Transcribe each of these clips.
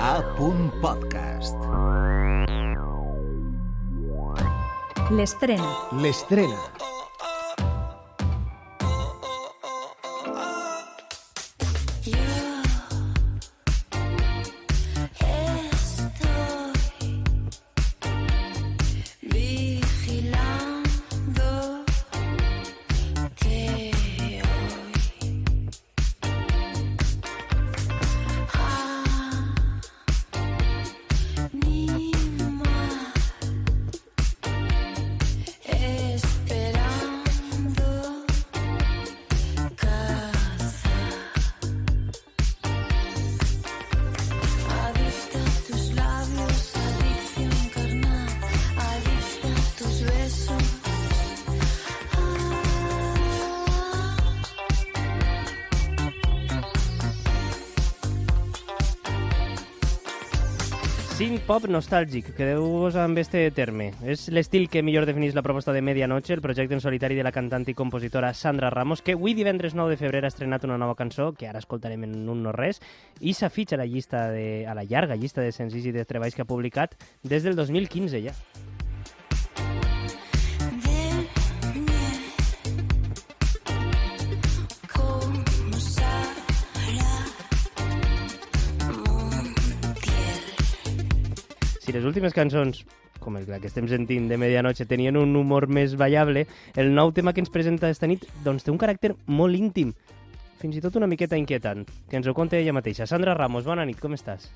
A. Podcast. L'estrena. L'estrena. Synth pop nostàlgic, quedeu-vos amb este terme. És l'estil que millor definís la proposta de Medianoche, el projecte en solitari de la cantant i compositora Sandra Ramos, que avui divendres 9 de febrer ha estrenat una nova cançó, que ara escoltarem en un no res, i s'afitxa a la llista de, a la llarga llista de senzills i de treballs que ha publicat des del 2015 ja. Si les últimes cançons, com el que estem sentint de Medianoche, tenien un humor més ballable, el nou tema que ens presenta esta nit doncs, té un caràcter molt íntim, fins i tot una miqueta inquietant, que ens ho conta ella mateixa. Sandra Ramos, bona nit, com estàs?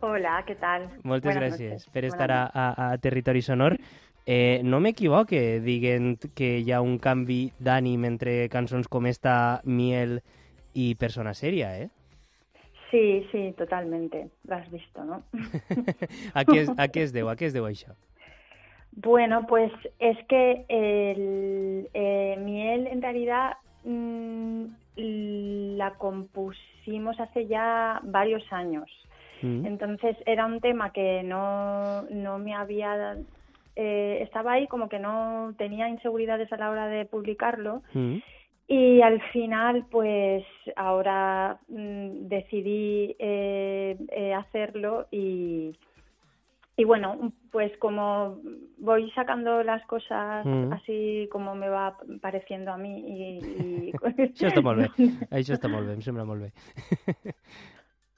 Hola, què tal? Moltes Buenas gràcies noches. per estar a, a, a Territori Sonor. Eh, no m'equivoque dient que hi ha un canvi d'ànim entre cançons com esta, Miel i Persona Seria, eh? Sí, sí, totalmente. Lo has visto, ¿no? a, què es, a què es deu? A què es deu això? Bueno, pues es que el eh, Miel en realidad mm, la compusimos hace ya varios años. Mm. Entonces era un tema que no, no me había... eh, estaba ahí como que no tenía inseguridades a la hora de publicarlo Mm. Y al final, pues ahora mm, decidí eh, eh, hacerlo y, y bueno, pues como voy sacando las cosas Mm. así como me va pareciendo a mí y... y... Això està molt bé. Això està molt bé, em sembla molt bé.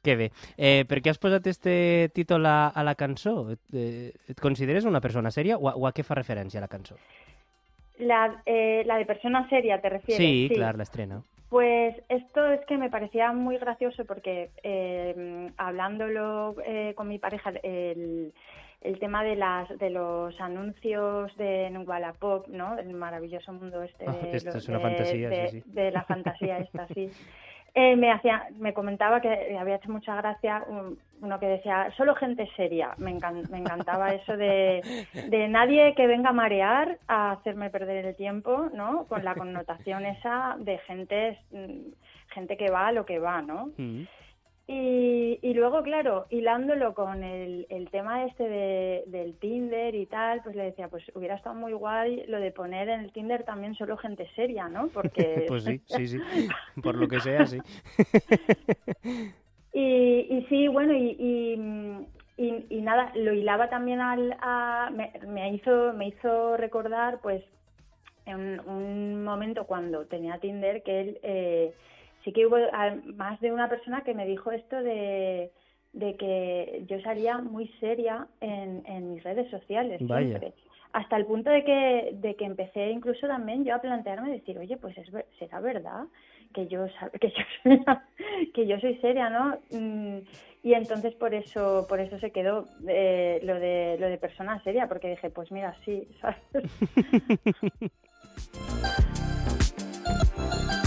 que bé. Eh, per què has posat este títol a, a la cançó? Eh, et consideres una persona sèria o a, o a què fa referència la cançó? La, eh, la de persona seria, ¿te refieres? Sí, clar, l'estrena. Pues esto es que me parecía muy gracioso porque eh, hablándolo eh, con mi pareja, el, el tema de las de los anuncios de Wallapop, ¿no? El maravilloso mundo este Ah, de, esto lo- es una de- fantasía, de- sí, sí. de la fantasía esta, sí. Eh, me hacía, me comentaba que había hecho mucha gracia un- uno que decía solo gente seria. Me, encan- me encantaba eso de, de nadie que venga a marear a hacerme perder el tiempo, ¿no? Con la connotación esa de gente, mm, gente que va a lo que va, ¿no? Mm. Y, y luego, claro, hilándolo con el, el tema este de, del Tinder y tal, pues le decía, pues hubiera estado muy guay lo de poner en el Tinder también solo gente seria, ¿no? Porque pues sí, sí, sí. Por lo que sea, sí. Y, y sí, bueno, y, y, y- y nada, lo hilaba también al, a, me, me hizo, me hizo recordar, pues, en un momento cuando tenía Tinder que él, eh, sí que hubo ah, más de una persona que me dijo esto de, de que yo salía muy seria en, en mis redes sociales Vaya. siempre. Hasta el punto de que, de que empecé incluso también yo a plantearme decir, oye, pues es, será verdad que yo que yo soy, que yo soy seria, ¿no? Mm, Y entonces por eso por eso se quedó eh, lo de lo de persona seria, porque dije, pues mira, sí, ¿sabes?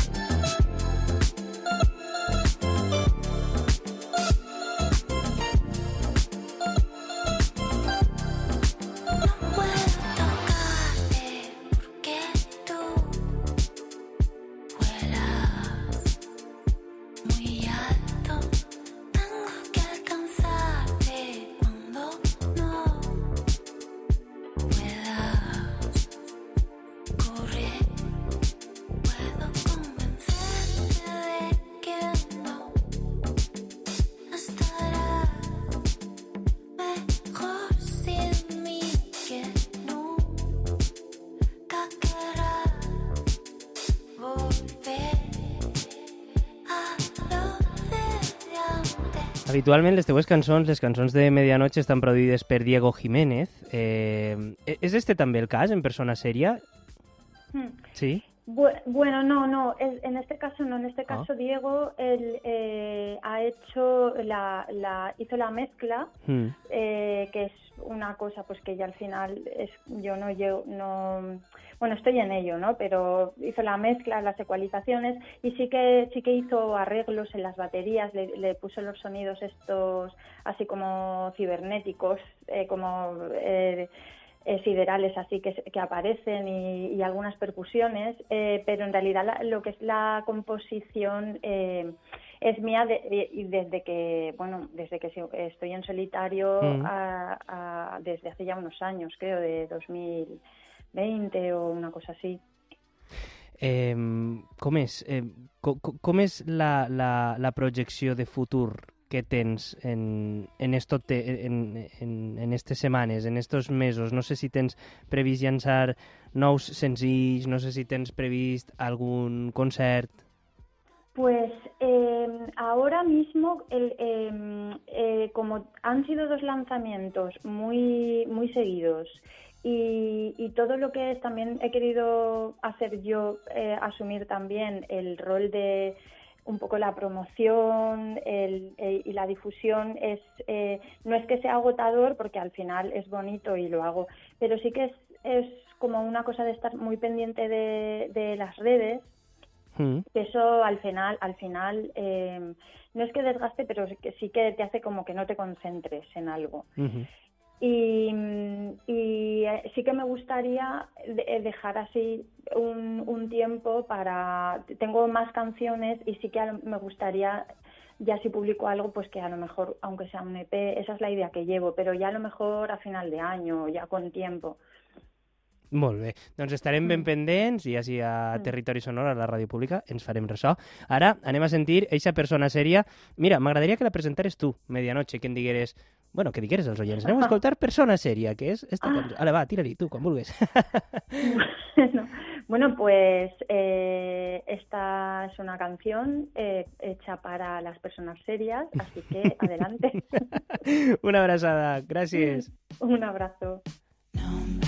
Habitualment les teues cançons, les cançons de Medianoche estan produïdes per Diego Jiménez. Eh, és este també el cas en persona sèria? Hmm. Sí? Bu- Bueno, no, no, en este caso no, en este Ah. caso Diego él, eh, ha hecho la, la, hizo la mezcla, Mm. eh, que es una cosa pues que ya al final es, yo no llego, no, bueno, estoy en ello, ¿no? Pero hizo la mezcla, las ecualizaciones y sí que sí que hizo arreglos en las baterías, le, le puso los sonidos estos así como cibernéticos, eh, como eh, siderales así que, que aparecen y, y algunas percusiones, eh, pero en realidad la- lo que es la composición eh, es mía de- y desde que bueno desde que estoy en solitario Mm. a- a- desde hace ya unos años creo de 2020 o una cosa así. Eh, com és, eh, co, co, com és la, la, la projecció de futur que tens en, en, esto en, en, en estes en estos mesos? No sé si tens previst llançar nous senzills, no sé si tens previst algun concert... Pues eh, ahora mismo, eh, eh, como han sido dos lanzamientos muy, muy seguidos y, y todo lo que es también he querido hacer yo, eh, asumir también el rol de un poco la promoción el- eh, y la difusión es eh, no es que sea agotador porque al final es bonito y lo hago, pero sí que es, es como una cosa de estar muy pendiente de, de las redes Mm. que eso al final al final eh, no es que desgaste pero sí que sí que te hace como que no te concentres en algo. Y, mm, y, eh, sí que me gustaría eh, dejar así un, un tiempo para tengo más canciones y sí que me gustaría ya si publico algo pues que a lo mejor aunque sea un EP esa es la idea que llevo pero ya a lo mejor a final de año ya con tiempo Molt bé. Doncs estarem ben Mm. pendents i així a Mm. Territori Sonor, a la ràdio pública, ens farem ressò. Ara anem a sentir eixa persona sèria. Mira, m'agradaria que la presentares tu, Medianoche, que em digueres... Bueno, que digueres als oients. Anem a escoltar Persona Sèria, que és esta Ah. cançó. Ale, va, tira-li, tu, quan vulguis. Bueno, bueno, pues eh, esta es una canción eh, hecha para las personas serias, así que adelante. Una abraçada. Gràcies. Un abrazo. Nómbrame